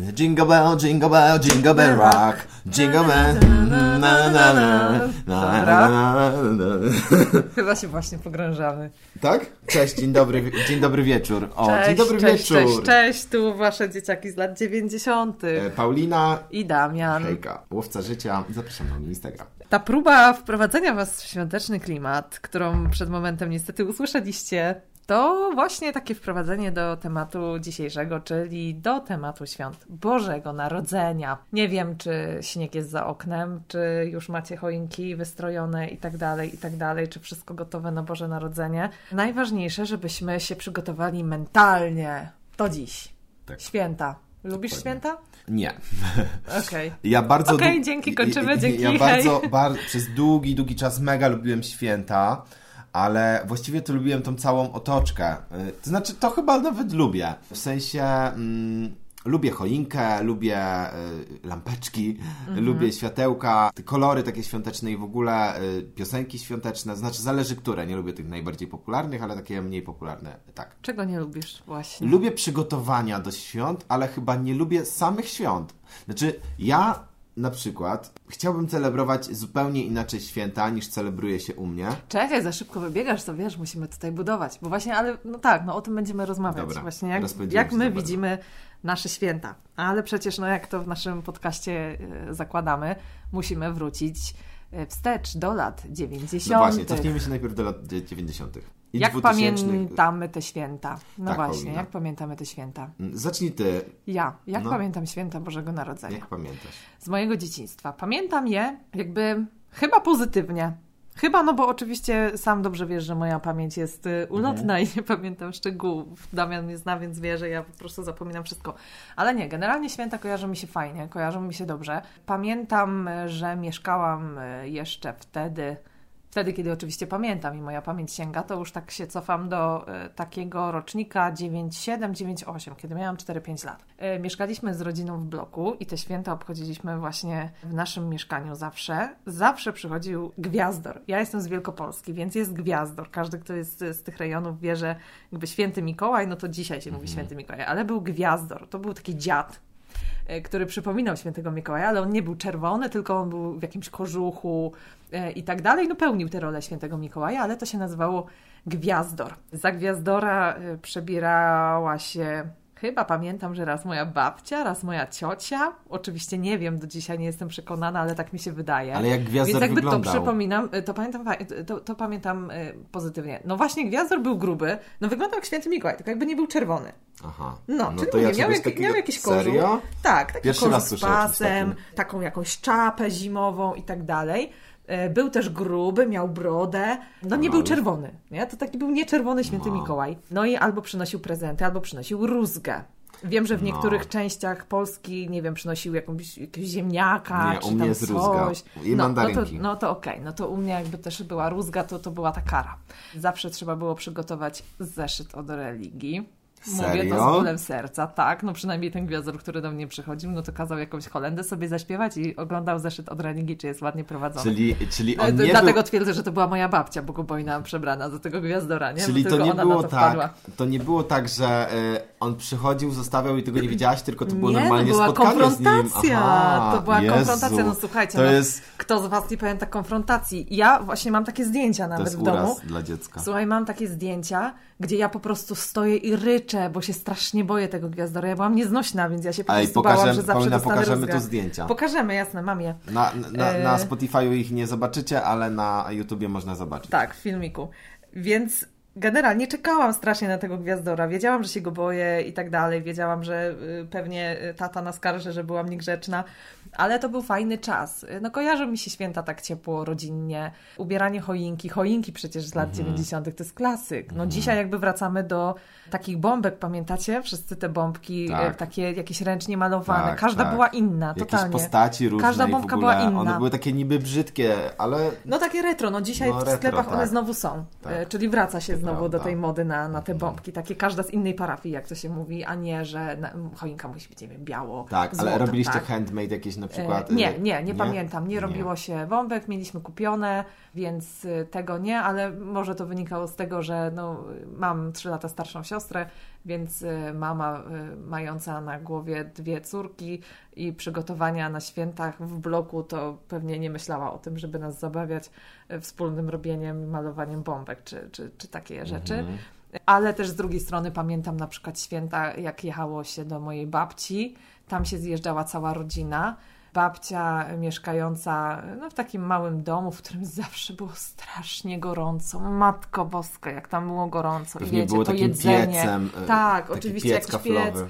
Jingle bell, jingle bell, jingle bell rock. Jingle bell, na na na. Chyba się właśnie pogrążamy. Tak? Cześć, dzień dobry, dzień dobry wieczór. O, Cześć, dzień dobry cześć, wieczór. Cześć, cześć, tu wasze dzieciaki z lat 90. E, Paulina, I Damian. hejka, łowca życia. Zapraszam na Instagram. Ta próba wprowadzenia was w świąteczny klimat, którą przed momentem niestety usłyszeliście, to właśnie takie wprowadzenie do tematu dzisiejszego, czyli do tematu świąt Bożego Narodzenia. Nie wiem, czy śnieg jest za oknem, czy już macie choinki wystrojone i tak dalej, i tak dalej, czy wszystko gotowe na Boże Narodzenie. Najważniejsze, żebyśmy się przygotowali mentalnie. To dziś. Tak. Święta. Lubisz Dokładnie. święta? Nie. Okej. Ja bardzo. Okej, dłu- dzięki, kończymy, ja, dzięki, Ja bardzo, bar- przez długi, długi czas mega lubiłem święta, ale właściwie to lubiłem tą całą otoczkę. Y, To znaczy, to chyba nawet lubię. W sensie. Mm, Lubię choinkę, lubię y, lampeczki, Mhm. lubię światełka, te kolory takie świąteczne i w ogóle y, piosenki świąteczne. Znaczy, zależy które. Nie lubię tych najbardziej popularnych, ale takie mniej popularne. Tak. Czego nie lubisz właśnie? Lubię przygotowania do świąt, ale chyba nie lubię samych świąt. Znaczy, ja na przykład chciałbym celebrować zupełnie inaczej święta niż celebruje się u mnie. Czekaj, za szybko wybiegasz, to wiesz, musimy tutaj budować. Bo właśnie, ale no tak, no o tym będziemy rozmawiać. Dobra, właśnie jak, jak my za bardzo. widzimy nasze święta. Ale przecież, no jak to w naszym podcaście e, zakładamy, musimy wrócić e, wstecz do lat 90. No właśnie, cofnijmy się najpierw do lat 90. I jak 2000. pamiętamy te święta? No Tak, właśnie, Paulina. jak pamiętamy te święta? Zacznij ty, Ja, jak No. pamiętam święta Bożego Narodzenia? jak pamiętasz? z mojego dzieciństwa. Pamiętam je jakby chyba pozytywnie. Chyba, no bo oczywiście sam dobrze wiesz, że moja pamięć jest y, ulotna i nie pamiętam szczegółów. Damian mnie zna, więc wie, że ja po prostu zapominam wszystko. Ale nie, generalnie święta kojarzą mi się fajnie, kojarzą mi się dobrze. Pamiętam, że mieszkałam y, jeszcze wtedy, wtedy kiedy oczywiście pamiętam i moja pamięć sięga, to już tak się cofam do y, takiego rocznika 97-98, kiedy miałam 4-5 lat. Y, mieszkaliśmy z rodziną w bloku i te święta obchodziliśmy właśnie w naszym mieszkaniu zawsze. Zawsze przychodził gwiazdor. Ja jestem z Wielkopolski, więc jest gwiazdor. Każdy, kto jest z, z tych rejonów wie, że jakby święty Mikołaj, no to dzisiaj się mówi święty Mikołaj, ale był gwiazdor. To był taki dziad e, który przypominał świętego Mikołaja, ale on nie był czerwony, tylko on był w jakimś kożuchu e, i tak dalej. No pełnił tę rolę świętego Mikołaja, ale to się nazywało Gwiazdor. Za Gwiazdora e, przebierała się Chyba pamiętam, że raz moja babcia, raz moja ciocia. Oczywiście nie wiem, do dzisiaj nie jestem przekonana, ale tak mi się wydaje. Ale jak Gwiazdor Więc jakby wyglądał? to przypominam, to pamiętam, to, to pamiętam y, pozytywnie. No właśnie, Gwiazdor był gruby, no wyglądał jak święty Mikołaj, tylko jakby nie był czerwony. Aha. No, czyli to ja mówię, miał, czegoś jak, takiego... miał jakiś kożuch. Serio? Tak, taki Pierwszy kożuch z pasem, taką jakąś czapę zimową i tak dalej. E, Był też gruby, miał brodę. No nie był czerwony, nie? To taki był nieczerwony święty. Mikołaj. No i albo przynosił prezenty, albo przynosił rózgę. Wiem, że w No. niektórych częściach Polski, nie wiem, przynosił jakąś, jakiegoś ziemniaka, Nie, czy u mnie tam jest rózga. coś. I no, no to, no to okej, no to u mnie jakby też była rózga, to, to była ta kara. Zawsze trzeba było przygotować zeszyt od religii. Mówię to z bólem serca, tak. No przynajmniej ten gwiazdor, który do mnie przychodził, no to kazał jakąś holendę sobie zaśpiewać i oglądał zeszyt od religii, czy jest ładnie prowadzony. Czyli, czyli E, on nie Dlatego był... twierdzę, że to była moja babcia bogobojna przebrana za tego gwiazdora, nie? Czyli Bo to nie było to tak, to nie było tak, że y, on przychodził, zostawiał i ty go nie widziałaś, tylko to było nie, normalnie to była konfrontacja. Aha, to była Jezu, konfrontacja. No słuchajcie, To no, jest, kto z was nie pamięta konfrontacji? Ja właśnie mam takie zdjęcia to nawet jest w domu. dla dziecka. Słuchaj, mam takie zdjęcia, gdzie ja po prostu stoję i ryczę, bo się strasznie boję tego gwiazdora. Ja byłam nieznośna, więc ja się po Ej, prostu bałam, pokażemy, że zawsze Paulina, pokażemy tu zdjęcia. Pokażemy, jasne, mam je. Na, na, na E, Spotify'u ich nie zobaczycie, ale na YouTubie można zobaczyć. Tak, w filmiku. Więc generalnie czekałam strasznie na tego gwiazdora. Wiedziałam, że się go boję i tak dalej. Wiedziałam, że y, pewnie y, tata naskarży, że byłam niegrzeczna. Ale to był fajny czas. Y, No kojarzą mi się święta tak ciepło, rodzinnie. Ubieranie choinki. Choinki przecież z lat Mhm. 90. to jest klasyk. No dzisiaj jakby wracamy do takich bombek, pamiętacie? Wszyscy te bombki, Tak. takie jakieś ręcznie malowane. Tak, Każda tak. była inna, Jakieś totalnie. postaci różne Każda bombka była inna. one były takie niby brzydkie, ale No takie retro, no dzisiaj No, w retro, sklepach one tak. znowu są, Tak. czyli wraca się z znowu prawda. do tej mody na, na te bombki. Takie każda z innej parafii, jak to się mówi, a nie, że na, choinka musi być, nie wiem, biało, Tak, ale robiliście tak. handmade jakieś na E, przykład? Nie, y, nie, nie, pamiętam. Nie robiło się bombek, mieliśmy kupione, więc y, tego nie, ale może to wynikało z tego, że no, mam trzy lata starszą siostrę, więc y, mama mająca na głowie dwie córki i przygotowania na świętach w bloku, to pewnie nie myślała o tym, żeby nas zabawiać y, wspólnym robieniem, malowaniem bombek czy, czy, czy takie rzeczy. Mhm. Ale też z drugiej strony pamiętam na przykład święta, jak jechało się do mojej babci. Tam się zjeżdżała cała rodzina. Babcia mieszkająca no, w takim małym domu, w którym zawsze było strasznie gorąco. Matko boska, jak tam było gorąco. I Pewnie wiecie, było to jedzenie. piecem. y, Tak, oczywiście piec jakiś piec. kaflowy.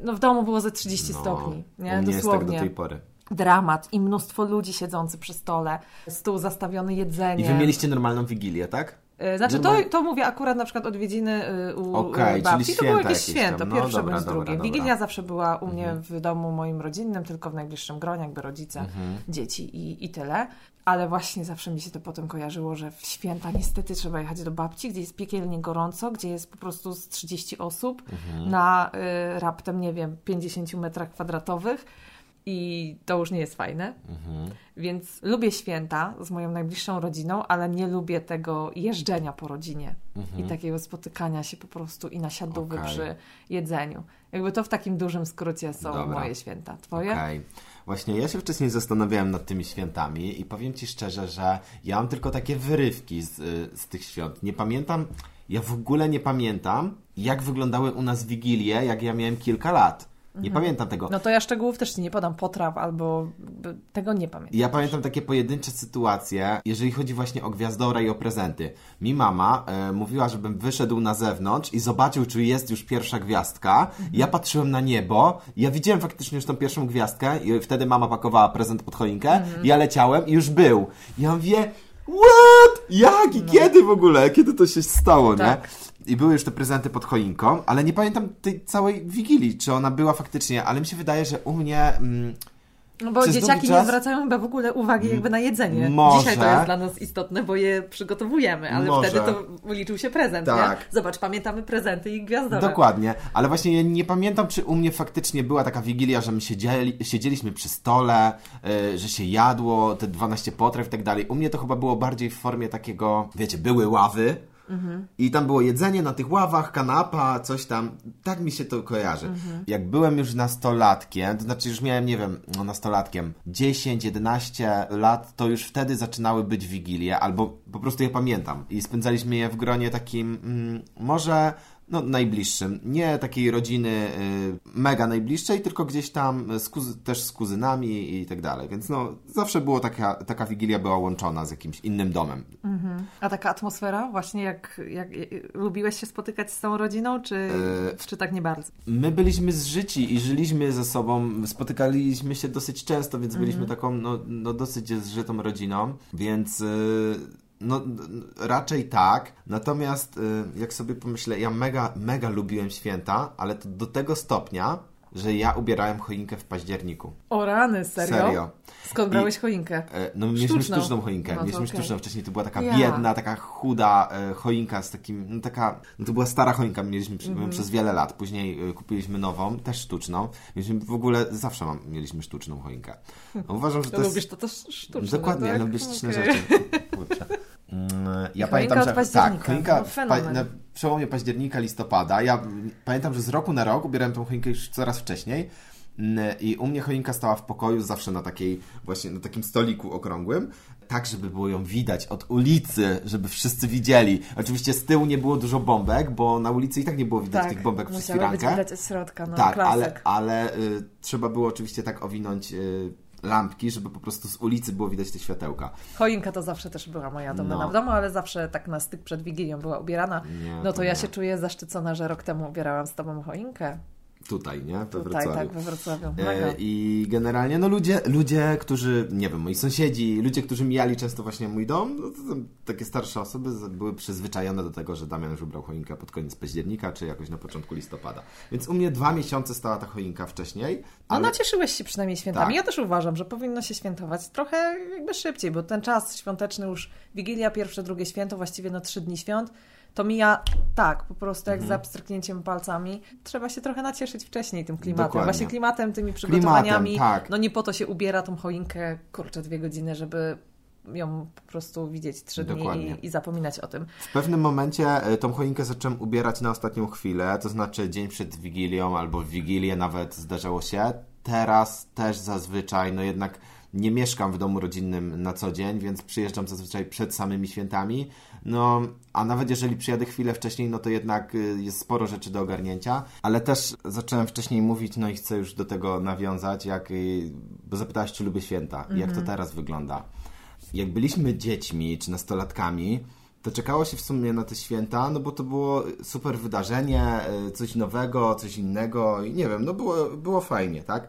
No w domu było ze 30 No, stopni, u nie? mnie jest tak do Dosłownie. tej pory. Dramat i mnóstwo ludzi siedzący przy stole, stół zastawiony jedzenie. I wy mieliście normalną wigilię, tak? E, Znaczy, to, to mówię akurat na przykład odwiedziny y, u Okej, u babci. To było jakieś święto. No, pierwsze dobra, bądź dobra, drugie. dobra. Wigilia zawsze była u mnie Mhm. w domu moim rodzinnym, tylko w najbliższym gronie, jakby rodzice, Mhm. dzieci i, i tyle. Ale właśnie zawsze mi się to potem kojarzyło, że w święta niestety trzeba jechać do babci, gdzie jest piekielnie gorąco, gdzie jest po prostu z 30 osób Mhm. na y, raptem, nie wiem, 50 metrach kwadratowych. I to już nie jest fajne. Mhm. Więc lubię święta z moją najbliższą rodziną, ale nie lubię tego jeżdżenia po rodzinie i takiego spotykania się po prostu i nasiadówy Okej. przy jedzeniu. Jakby to w takim dużym skrócie są Dobra. moje święta. Twoje? Okej. Właśnie ja się wcześniej zastanawiałem nad tymi świętami i powiem Ci szczerze, że ja mam tylko takie wyrywki z, z tych świąt. Nie pamiętam, ja w ogóle nie pamiętam, jak wyglądały u nas wigilie, jak ja miałem kilka lat. Nie pamiętam tego. No to ja szczegółów też Ci nie podam, potraw albo tego nie pamiętam. Ja pamiętam takie pojedyncze sytuacje, jeżeli chodzi właśnie o gwiazdora i o prezenty. Mi mama e, mówiła, żebym wyszedł na zewnątrz i zobaczył, czy jest już pierwsza gwiazdka. Ja patrzyłem na niebo, ja widziałem faktycznie już tą pierwszą gwiazdkę i wtedy mama pakowała prezent pod choinkę. Ja leciałem i już był. Ja mówię, what? Jak i kiedy w ogóle? Kiedy to się stało, nie? I były już te prezenty pod choinką, ale nie pamiętam tej całej wigilii, czy ona była faktycznie, ale mi się wydaje, że u mnie... Mm, No bo dzieciaki długi nie czas- zwracają chyba w ogóle uwagi jakby na jedzenie. Może. Dzisiaj to jest dla nas istotne, bo je przygotowujemy, ale Może. wtedy to liczył się prezent, Tak. nie? Zobacz, pamiętamy prezenty i gwiazdora. Dokładnie, ale właśnie ja nie pamiętam, czy u mnie faktycznie była taka wigilia, że my siedzieli, siedzieliśmy przy stole, y, że się jadło te 12 potraw i tak dalej. U mnie to chyba było bardziej w formie takiego, wiecie, były ławy i tam było jedzenie na tych ławach, kanapa, coś tam. Tak mi się to kojarzy. Jak byłem już nastolatkiem, to znaczy już miałem, nie wiem, no nastolatkiem 10, 11 lat, to już wtedy zaczynały być wigilie, albo po prostu je pamiętam. I spędzaliśmy je w gronie takim, mm, może no, najbliższym. Nie takiej rodziny y, mega najbliższej, tylko gdzieś tam z kuzy- też z kuzynami i tak dalej. Więc no, zawsze było taka, taka wigilia była łączona z jakimś innym domem. A taka atmosfera, właśnie jak, jak, jak lubiłeś się spotykać z całą rodziną, czy, E, czy tak nie bardzo? My byliśmy zżyci i żyliśmy ze sobą, spotykaliśmy się dosyć często, więc byliśmy taką no, no, dosyć zżytą rodziną, więc y, no, raczej tak. Natomiast y, jak sobie pomyślę, ja mega, mega lubiłem święta, ale to do tego stopnia, że ja ubierałem choinkę w październiku. O rany, serio? Serio. Skąd I- brałeś choinkę? E, No, mieliśmy Sztuczną. sztuczną, choinkę. No mieliśmy okej. sztuczną. Wcześniej to była taka Ja. biedna, taka chuda e, choinka z takim, no taka, no to była stara choinka, mieliśmy przy, Mhm. przez wiele lat. Później e, kupiliśmy nową, też sztuczną. Mieliśmy w ogóle, zawsze mam, mieliśmy sztuczną choinkę. No, uważam, że To to jest... lubisz to też sztuczne, Dokładnie, tak? lubię sztuczne Okej. rzeczy. Kurczę. Mm, Ja pamiętam, że tak, choinka No, pa, na przełomie października, listopada. Ja pamiętam, że z roku na rok ubierałem tą choinkę już coraz wcześniej. Mm, I u mnie choinka stała w pokoju zawsze na takiej, właśnie na takim stoliku okrągłym, tak, żeby było ją widać od ulicy, żeby wszyscy widzieli. Oczywiście z tyłu nie było dużo bombek, bo na ulicy i tak nie było widać tych bombek przez firankę. widać od środka, no tak, klasyk. ale, ale y, trzeba było oczywiście tak owinąć y, lampki, żeby po prostu z ulicy było widać te światełka. Choinka to zawsze też była moja domena No. w domu, ale zawsze tak na styk przed Wigilią była ubierana. Nie, no to to ja nie. się czuję zaszczycona, że rok temu ubierałam z Tobą choinkę. Tutaj, nie? We Tutaj, Wrocławiu. tak, we Wrocławiu. E, I generalnie, no ludzie, ludzie, którzy, nie wiem, moi sąsiedzi, ludzie, którzy mijali często właśnie mój dom, no, to, takie starsze osoby były przyzwyczajone do tego, że Damian już ubrał choinkę pod koniec października, czy jakoś na początku listopada. Więc u mnie dwa miesiące stała ta choinka wcześniej, No ale nacieszyłeś się przynajmniej świętami. Tak. Ja też uważam, że powinno się świętować trochę jakby szybciej, bo ten czas świąteczny już, Wigilia, pierwsze, drugie święto, właściwie no trzy dni świąt, to mija tak, po prostu jak za pstryknięciem palcami. Trzeba się trochę nacieszyć wcześniej tym klimatem. Dokładnie. Właśnie klimatem, tymi przygotowaniami. Klimatem, tak. No nie po to się ubiera tą choinkę, kurczę, dwie godziny, żeby ją po prostu widzieć trzy dni Dokładnie. i, i zapominać o tym. W pewnym momencie e, tą choinkę zacząłem ubierać na ostatnią chwilę, to znaczy dzień przed Wigilią albo w Wigilię nawet zdarzało się. Teraz też zazwyczaj, no jednak nie mieszkam w domu rodzinnym na co dzień, więc przyjeżdżam zazwyczaj przed samymi świętami. No, a nawet jeżeli przyjadę chwilę wcześniej, no to jednak y, jest sporo rzeczy do ogarnięcia, ale też zacząłem wcześniej mówić, no i chcę już do tego nawiązać, jak, y, bo zapytałaś, czy lubię święta i jak to teraz wygląda. Jak byliśmy dziećmi czy nastolatkami, to czekało się w sumie na te święta, no bo to było super wydarzenie, y, coś nowego, coś innego i nie wiem, no było, było fajnie, tak?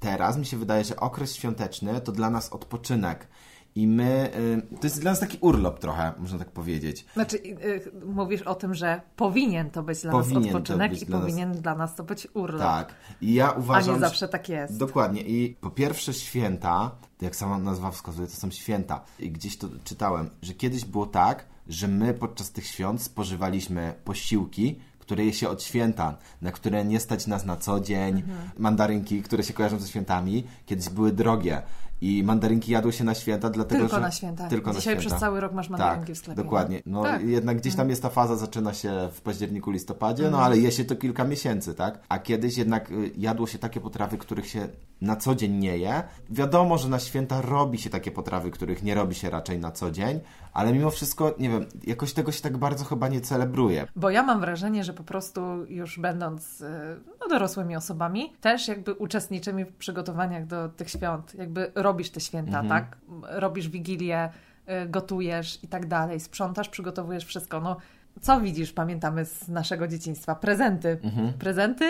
Teraz mi się wydaje, że okres świąteczny to dla nas odpoczynek i my, y, to jest dla nas taki urlop trochę, można tak powiedzieć. Znaczy, y, mówisz o tym, że powinien to być dla Powinien nas odpoczynek i dla nas- powinien dla nas to być urlop. Tak. I ja A uważam, nie że- zawsze tak jest. Dokładnie. I po pierwsze święta, jak sama nazwa wskazuje, to są święta. I gdzieś to czytałem, że kiedyś było tak, że my podczas tych świąt spożywaliśmy posiłki, które je się od święta, na które nie stać nas na co dzień. Mhm. Mandarynki, które się kojarzą ze świętami, kiedyś były drogie. I mandarynki jadło się na święta, dlatego Tylko że... na święta. Tylko Dzisiaj na święta. przez cały rok masz mandarynki tak, w sklepie. dokładnie. No Tak. jednak gdzieś tam jest ta faza, zaczyna się w październiku, listopadzie, Mhm. no ale je się to kilka miesięcy, tak? A kiedyś jednak y, jadło się takie potrawy, których się na co dzień nie je. Wiadomo, że na święta robi się takie potrawy, których nie robi się raczej na co dzień, ale mimo wszystko, nie wiem, jakoś tego się tak bardzo chyba nie celebruje. Bo ja mam wrażenie, że po prostu już będąc y, no, dorosłymi osobami, też jakby uczestniczymy w przygotowaniach do tych świąt. Jakby robisz te święta, Mhm. tak? Robisz wigilię, y, gotujesz i tak dalej, sprzątasz, przygotowujesz wszystko. No, co widzisz, pamiętamy z naszego dzieciństwa? Prezenty. Mhm. Prezenty,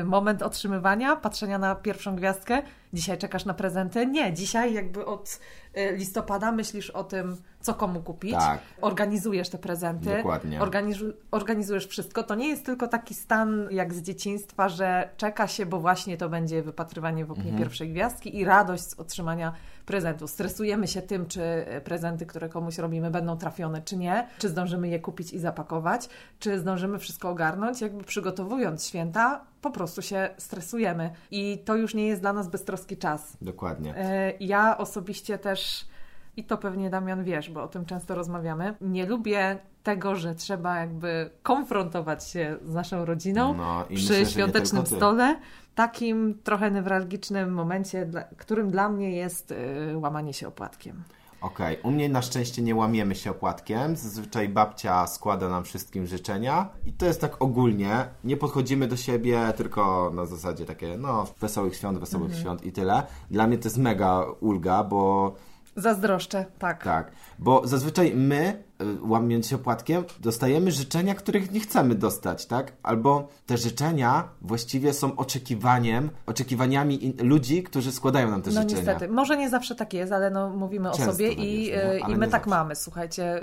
y, moment otrzymywania, patrzenia na pierwszą gwiazdkę. Dzisiaj czekasz na prezenty? Nie, dzisiaj jakby od y, listopada myślisz o tym, co komu kupić. Tak. Organizujesz te prezenty. Dokładnie. Organizu- organizujesz wszystko. To nie jest tylko taki stan jak z dzieciństwa, że czeka się, bo właśnie to będzie wypatrywanie w oknie Mhm. pierwszej gwiazdki i radość z otrzymania prezentu. Stresujemy się tym, czy prezenty, które komuś robimy, będą trafione, czy nie, czy zdążymy je kupić i zapakować, czy zdążymy wszystko ogarnąć. Jakby przygotowując święta, po prostu się stresujemy i to już nie jest dla nas beztroski czas. Dokładnie. E, Ja osobiście też, i to pewnie Damian wiesz, bo o tym często rozmawiamy, nie lubię tego, że trzeba jakby konfrontować się z naszą rodziną No, przy myślę, świątecznym stole, takim trochę newralgicznym momencie, którym dla mnie jest y, łamanie się opłatkiem. Okej, u mnie na szczęście nie łamiemy się opłatkiem. Zazwyczaj babcia składa nam wszystkim życzenia i to jest tak ogólnie. Nie podchodzimy do siebie, tylko na zasadzie takie, no, wesołych świąt, wesołych Mhm. świąt i tyle. Dla mnie to jest mega ulga, bo Zazdroszczę, tak. tak, bo zazwyczaj my, łamiąc się opłatkiem, dostajemy życzenia, których nie chcemy dostać, tak? Albo te życzenia właściwie są oczekiwaniem, oczekiwaniami in- ludzi, którzy składają nam te No życzenia. niestety, może nie zawsze tak jest, ale no, mówimy Często o sobie tak i, jest, no, y, i my tak zawsze. mamy. Słuchajcie, y,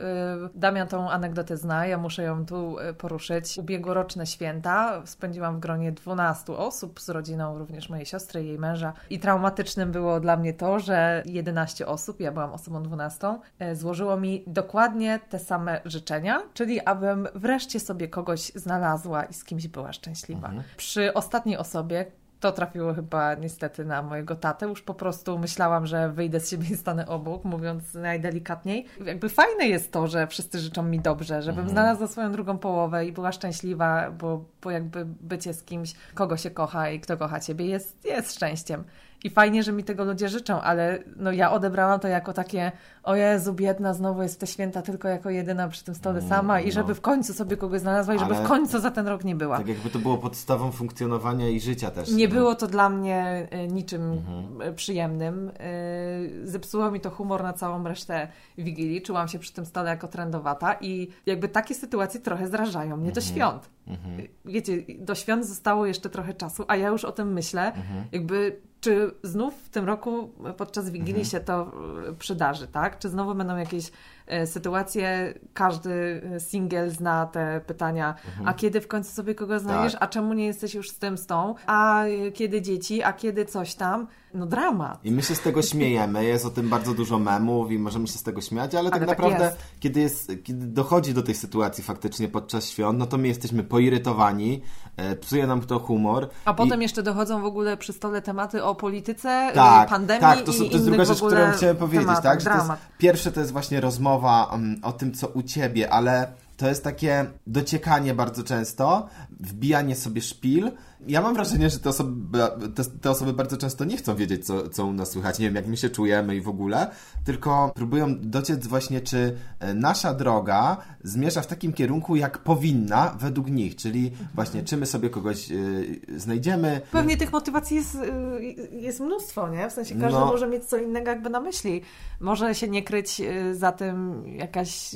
Damian tą anegdotę zna, ja muszę ją tu y, poruszyć. Ubiegłoroczne święta spędziłam w gronie 12 osób z rodziną również mojej siostry i jej męża i traumatycznym było dla mnie to, że 11 osób, ja byłam osobą 12, y, złożyło mi dokładnie te same życzenia, czyli abym wreszcie sobie kogoś znalazła i z kimś była szczęśliwa. Mhm. Przy ostatniej osobie, to trafiło chyba niestety na mojego tatę. Już po prostu myślałam, że wyjdę z siebie i stanę obok, mówiąc najdelikatniej. Jakby fajne jest to, że wszyscy życzą mi dobrze, żebym Mhm. znalazła swoją drugą połowę i była szczęśliwa, bo, bo jakby bycie z kimś, kogo się kocha i kto kocha ciebie, jest, jest szczęściem. I fajnie, że mi tego ludzie życzą, ale no ja odebrałam to jako takie, o Jezu, biedna znowu jest w te święta tylko jako jedyna przy tym stole Mm, sama i no. żeby w końcu sobie kogoś znalazła i żeby Ale- w końcu za ten rok nie była. Tak jakby to było podstawą funkcjonowania i życia też. Nie no. było to dla mnie e, niczym Mhm. e, przyjemnym. E, Zepsuło mi to humor na całą resztę Wigilii. Czułam się przy tym stole jako trendowata i jakby takie sytuacje trochę zrażają mnie do świąt. Mhm. Wiecie, do świąt zostało jeszcze trochę czasu, a ja już o tym myślę, Mhm. jakby czy znów w tym roku podczas Wigilii Mhm. się to e, przydarzy, tak? Czy znowu będą jakieś e, sytuacje, każdy e, singiel zna te pytania, a kiedy w końcu sobie kogo znajdziesz, Tak. a czemu nie jesteś już z tym, z tą, a e, kiedy dzieci, a kiedy coś tam, no dramat. I my się z tego śmiejemy, jest o tym bardzo dużo memów i możemy się z tego śmiać, ale, tak Ale tak naprawdę, jest. kiedy, jest, kiedy dochodzi do tej sytuacji faktycznie podczas świąt, no to my jesteśmy poirytowani, psuje nam to humor. A i- potem jeszcze dochodzą w ogóle przy stole tematy o polityce, tak, y, pandemii tak, to, są, to jest druga rzecz, którą chciałem powiedzieć, tak? Że to jest, dramat. pierwsze to jest właśnie rozmowa um, o tym, co u ciebie, ale to jest takie dociekanie bardzo często, wbijanie sobie szpil. Ja mam wrażenie, że te osoby, te, te osoby bardzo często nie chcą wiedzieć, co, co u nas słychać, nie wiem, jak my się czujemy i w ogóle, tylko próbują dociec właśnie, czy e, nasza droga zmierza w takim kierunku, jak powinna według nich, czyli właśnie, czy my sobie kogoś y, znajdziemy, Pewnie tych motywacji jest, y, jest mnóstwo, nie? W sensie każdy No. może mieć co innego jakby na myśli. Może się nie kryć za tym jakaś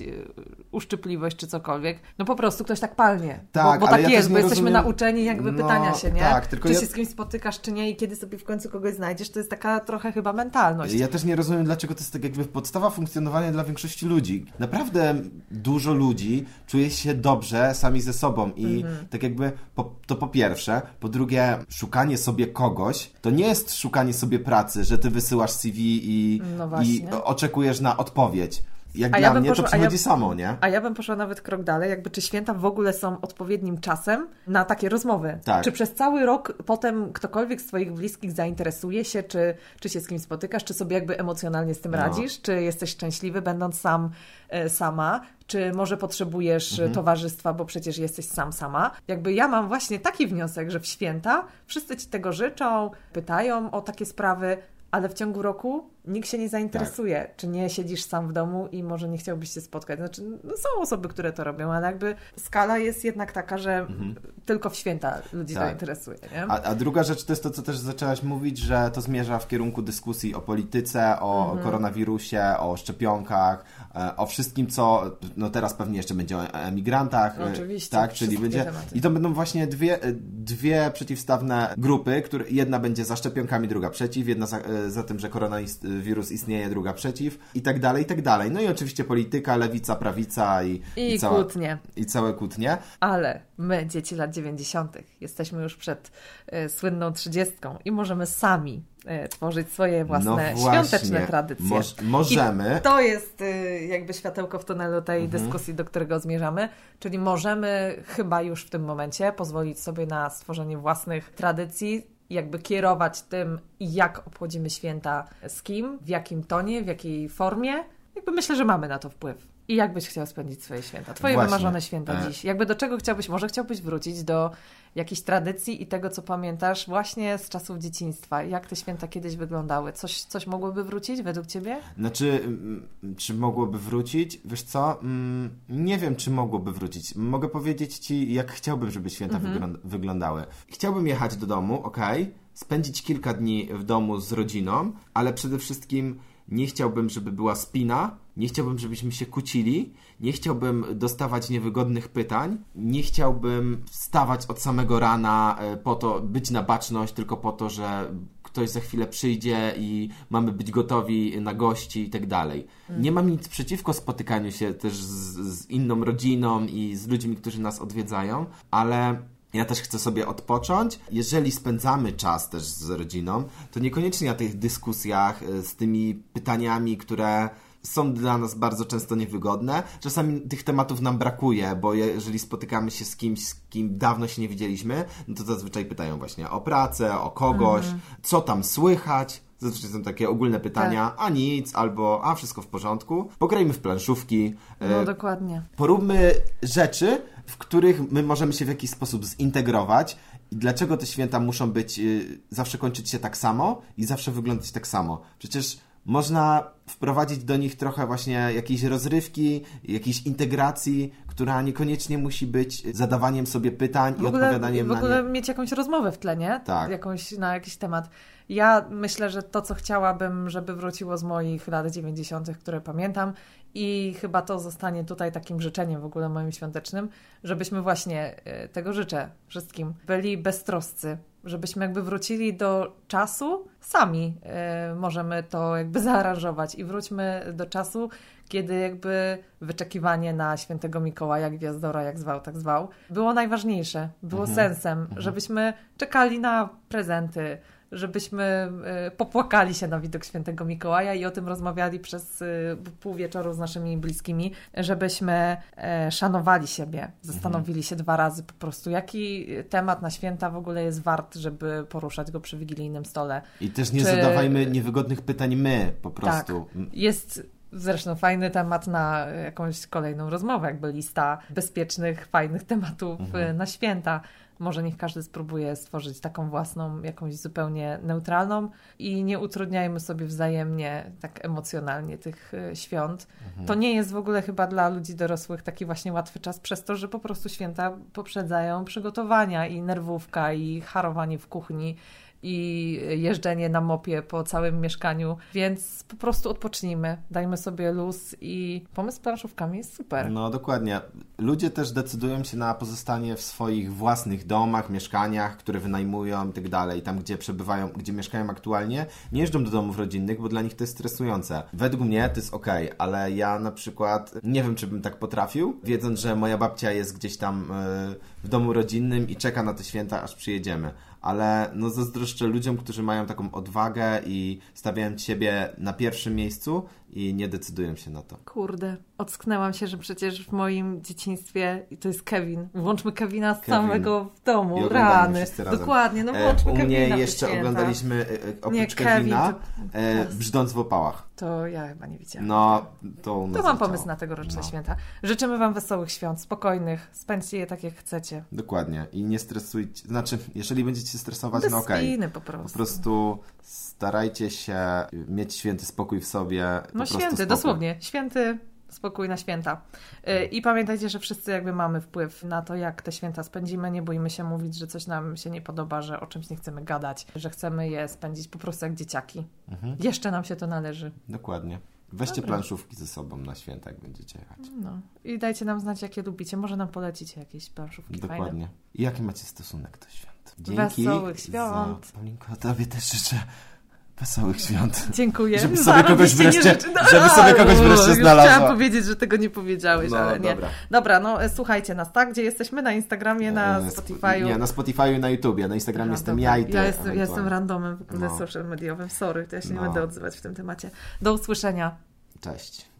uszczypliwość czy cokolwiek. No po prostu ktoś tak palnie. Tak, bo bo tak ja jest, bo jesteśmy rozumiem- nauczeni jakby No, pytania się, nie? tak, tylko czy ja- się z kimś spotykasz, czy nie i kiedy sobie w końcu kogoś znajdziesz, to jest taka trochę chyba mentalność. Ja też nie rozumiem, dlaczego to jest tak jakby podstawa funkcjonowania dla większości ludzi. Naprawdę dużo ludzi czuje się dobrze sami ze sobą i Mhm. tak jakby po, to po pierwsze, po drugie szukanie sobie kogoś, to nie jest szukanie sobie pracy, że ty wysyłasz CV i, No i oczekujesz na odpowiedź. Jak A dla ja mnie to poszła- ja- przychodzi samo, nie? A ja bym poszła nawet krok dalej, jakby czy święta w ogóle są odpowiednim czasem na takie rozmowy? Tak. Czy przez cały rok potem ktokolwiek z Twoich bliskich zainteresuje się, czy, czy się z kimś spotykasz, czy sobie jakby emocjonalnie z tym No. radzisz, czy jesteś szczęśliwy będąc sam, e, sama, czy może potrzebujesz Mhm. e, towarzystwa, bo przecież jesteś sam, sama. Jakby ja mam właśnie taki wniosek, że w święta wszyscy Ci tego życzą, pytają o takie sprawy, ale w ciągu roku nikt się nie zainteresuje, czy nie siedzisz sam w domu i może nie chciałbyś się spotkać. Znaczy, no są osoby, które to robią, ale jakby skala jest jednak taka, że tylko w święta ludzi Tak. to interesuje. A, a druga rzecz to jest to, co też zaczęłaś mówić, że to zmierza w kierunku dyskusji o polityce, o Mhm. koronawirusie, o szczepionkach, e, o wszystkim, co no teraz pewnie jeszcze będzie o emigrantach. e, Oczywiście, Tak, czyli będzie. tematy. I to będą właśnie dwie, e, dwie przeciwstawne grupy, które jedna będzie za szczepionkami, druga przeciw, jedna za, za tym, że koronawirus istnieje, druga przeciw i tak dalej, i tak dalej. No i oczywiście polityka, lewica, prawica i, I cała- kłótnie. I całe kłótnie. Ale my, dzieci lat 90., jesteśmy już przed e, słynną trzydziestką i możemy sami e, tworzyć swoje własne no świąteczne tradycje. Moż, możemy. I to jest e, jakby światełko w tunelu tej Mhm. dyskusji, do którego zmierzamy. Czyli możemy chyba już w tym momencie pozwolić sobie na stworzenie własnych tradycji, jakby kierować tym, jak obchodzimy święta, z kim, w jakim tonie, w jakiej formie. Jakby myślę, że mamy na to wpływ. I jak byś chciał spędzić swoje święta? Twoje Właśnie. wymarzone święta E. dziś. Jakby do czego chciałbyś, może chciałbyś wrócić do jakiejś tradycji i tego, co pamiętasz właśnie z czasów dzieciństwa. Jak te święta kiedyś wyglądały? Coś, coś mogłoby wrócić według Ciebie? Znaczy, mm, czy mogłoby wrócić? Wiesz co? Mm, Nie wiem, czy mogłoby wrócić. Mogę powiedzieć Ci, jak chciałbym, żeby święta wygląd- wyglądały. Chciałbym jechać do domu, ok, spędzić kilka dni w domu z rodziną, ale przede wszystkim nie chciałbym, żeby była spina, nie chciałbym, żebyśmy się kłócili, nie chciałbym dostawać niewygodnych pytań, nie chciałbym wstawać od samego rana e, po to, być na baczność tylko po to, że ktoś za chwilę przyjdzie i mamy być gotowi na gości i tak dalej. Nie mam nic przeciwko spotykaniu się też z, z inną rodziną i z ludźmi, którzy nas odwiedzają, ale ja też chcę sobie odpocząć. Jeżeli spędzamy czas też z rodziną, to niekoniecznie na tych dyskusjach y, z tymi pytaniami, które są dla nas bardzo często niewygodne. Czasami tych tematów nam brakuje, bo jeżeli spotykamy się z kimś, z kim dawno się nie widzieliśmy, no to zazwyczaj pytają właśnie o pracę, o kogoś, co tam słychać. Zazwyczaj są takie ogólne pytania, a nic, albo a wszystko w porządku. Pograjmy w planszówki. No y, dokładnie. Poróbmy rzeczy, w których my możemy się w jakiś sposób zintegrować i dlaczego te święta muszą być, y, zawsze kończyć się tak samo i zawsze wyglądać tak samo. Przecież można wprowadzić do nich trochę właśnie jakiejś rozrywki, jakiejś integracji, która niekoniecznie musi być zadawaniem sobie pytań i W ogóle, odpowiadaniem w ogóle na nie. mieć jakąś rozmowę w tle, nie? Tak. Jakąś, na jakiś temat. Ja myślę, że to, co chciałabym, żeby wróciło z moich lat 90., które pamiętam, i chyba to zostanie tutaj takim życzeniem w ogóle moim świątecznym, żebyśmy właśnie, e, tego życzę wszystkim, byli beztroscy żebyśmy jakby wrócili do czasu, sami. Y, możemy to jakby zaaranżować. I wróćmy do czasu, kiedy jakby wyczekiwanie na świętego Mikołaja, Gwiazdora, jak zwał, tak zwał, było najważniejsze, było Mhm. sensem, żebyśmy czekali na prezenty, żebyśmy y, popłakali się na widok świętego Mikołaja i o tym rozmawiali przez y, pół wieczoru z naszymi bliskimi, żebyśmy e, szanowali siebie, zastanowili się dwa razy po prostu, jaki temat na święta w ogóle jest wart, żeby poruszać go przy wigilijnym stole. I też nie Czy- zadawajmy niewygodnych pytań my, po prostu. Tak. Jest zresztą fajny temat na jakąś kolejną rozmowę, jakby lista bezpiecznych, fajnych tematów Mhm. na święta. Może niech każdy spróbuje stworzyć taką własną, jakąś zupełnie neutralną i nie utrudniajmy sobie wzajemnie tak emocjonalnie tych y, świąt. Mhm. To nie jest w ogóle chyba dla ludzi dorosłych taki właśnie łatwy czas, przez to, że po prostu święta poprzedzają przygotowania i nerwówka, i harowanie w kuchni, i jeżdżenie na mopie po całym mieszkaniu, więc po prostu odpocznijmy, dajmy sobie luz i pomysł z planszówkami jest super. No dokładnie. Ludzie też decydują się na pozostanie w swoich własnych domach, mieszkaniach, które wynajmują i tak dalej, tam gdzie przebywają, gdzie mieszkają aktualnie, nie jeżdżą do domów rodzinnych, bo dla nich to jest stresujące. Według mnie to jest okej, ale ja na przykład nie wiem, czy bym tak potrafił, wiedząc, że moja babcia jest gdzieś tam e, w domu rodzinnym i czeka na te święta, aż przyjedziemy. Ale no zazdroszczę ludziom, którzy mają taką odwagę i stawiają siebie na pierwszym miejscu i nie decydują się na to. Kurde, ocknęłam się, że przecież w moim dzieciństwie, i to jest Kevin, włączmy Kevina z Kevin. samego w domu, rany. Dokładnie, no E, włączmy U Kevina mnie jeszcze święta. oglądaliśmy e, e, oprócz Nie, Kevin, Kevina to- e. Brzdąc w opałach. To ja chyba nie widziałam. No, to u nas To mam pomysł na tegoroczne No, święta. Życzymy Wam wesołych świąt, spokojnych, spędźcie je tak jak chcecie. Dokładnie. I nie stresujcie. Znaczy, jeżeli będziecie stresować, Bez no okej. Po prostu. Po prostu starajcie się mieć święty spokój w sobie. No święty, spokój. dosłownie. Święty spokój na święta. Y, I pamiętajcie, że wszyscy jakby mamy wpływ na to, jak te święta spędzimy. Nie boimy się mówić, że coś nam się nie podoba, że o czymś nie chcemy gadać, że chcemy je spędzić po prostu jak dzieciaki. Mhm. Jeszcze nam się to należy. Dokładnie. Weźcie Dobra. planszówki ze sobą na święta, jak będziecie jechać. No. I dajcie nam znać, jakie lubicie. Może nam polecicie jakieś planszówki fajne. Dokładnie. I jaki macie stosunek do świąt? Wesołych świąt. Za... Paulinko, tobie też życzę wesołych świąt. Dziękuję. Żeby sobie Zarobiście kogoś wreszcie- życzę. żeby sobie kogoś wreszcie już znalazła. Chciałam powiedzieć, że tego nie powiedziałeś, No, ale nie. dobra. Dobra, no e, słuchajcie nas, tak? Gdzie jesteśmy? Na Instagramie, na E, sp- Spotify'u. Nie, na Spotify'u i na YouTubie. Na Instagramie jestem dobra. ja i ty. Ja jestem, ja jestem randomem w ogóle No. social mediowym, sorry, to ja się nie No. będę odzywać w tym temacie. Do usłyszenia. Cześć.